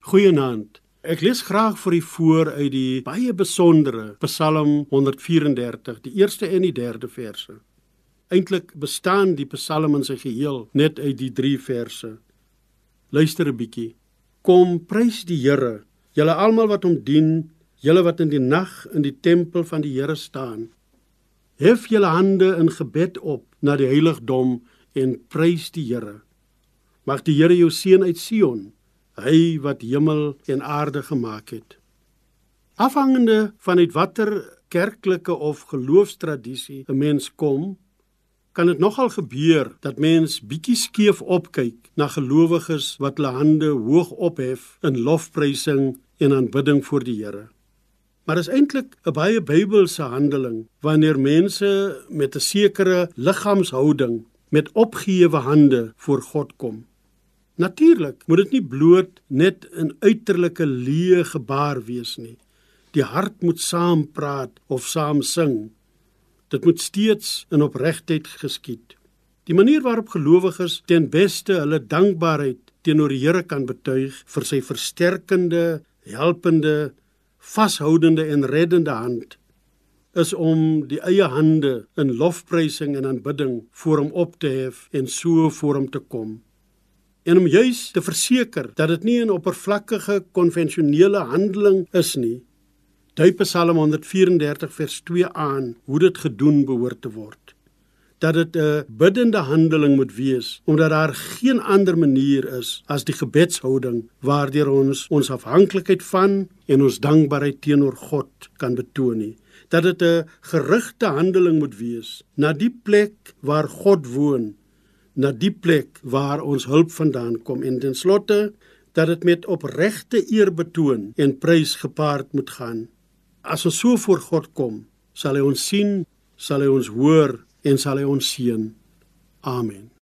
Goeienaand. Ek lees graag vir u voor uit die baie besondere Psalm 134, die eerste en die derde verse. Eintlik bestaan die Psalm in sy geheel net uit die 3 verse. Luister 'n bietjie. Kom prys die Here, julle almal wat hom dien, julle wat in die nag in die tempel van die Here staan. Hef julle hande in gebed op na die heiligdom en prys die Here. Mag die Here jou seën uit Sion hy wat hemel en aarde gemaak het. Afhangende van uit watter kerklike of geloofstradisie 'n mens kom, kan dit nogal gebeur dat mens bietjie skeef opkyk na gelowiges wat hulle hande hoog ophef in lofprysing en aanbidding voor die Here. Maar is eintlik 'n baie Bybelse handeling wanneer mense met 'n sekere liggaamshouding met opgehewe hande voor God kom. Natuurlik moet dit nie bloot net 'n uiterlike leë gebaar wees nie. Die hart moet saam praat of saam sing. Dit moet steeds in opregtheid geskied. Die manier waarop gelowiges ten beste hulle dankbaarheid teenoor die Here kan betuig vir sy versterkende, helpende, vashoudende en reddende hand is om die eie hande in lofprysing en aanbidding voor hom op te hef en so voor hom te kom en om juis te verseker dat dit nie 'n oppervlakkige konvensionele handeling is nie. Dui Psalm 134 vers 2 aan hoe dit gedoen behoort te word. Dat dit 'n biddende handeling moet wees omdat daar geen ander manier is as die gebedshouding waardeur ons ons afhanklikheid van en ons dankbaarheid teenoor God kan betoon nie. Dat dit 'n gerigte handeling moet wees na die plek waar God woon na die plek waar ons hulp vandaan kom en ten slotte dat dit met opregte eer betoon en prys gepaard moet gaan. As ons so voor God kom, sal hy ons sien, sal hy ons hoor en sal hy ons seën. Amen.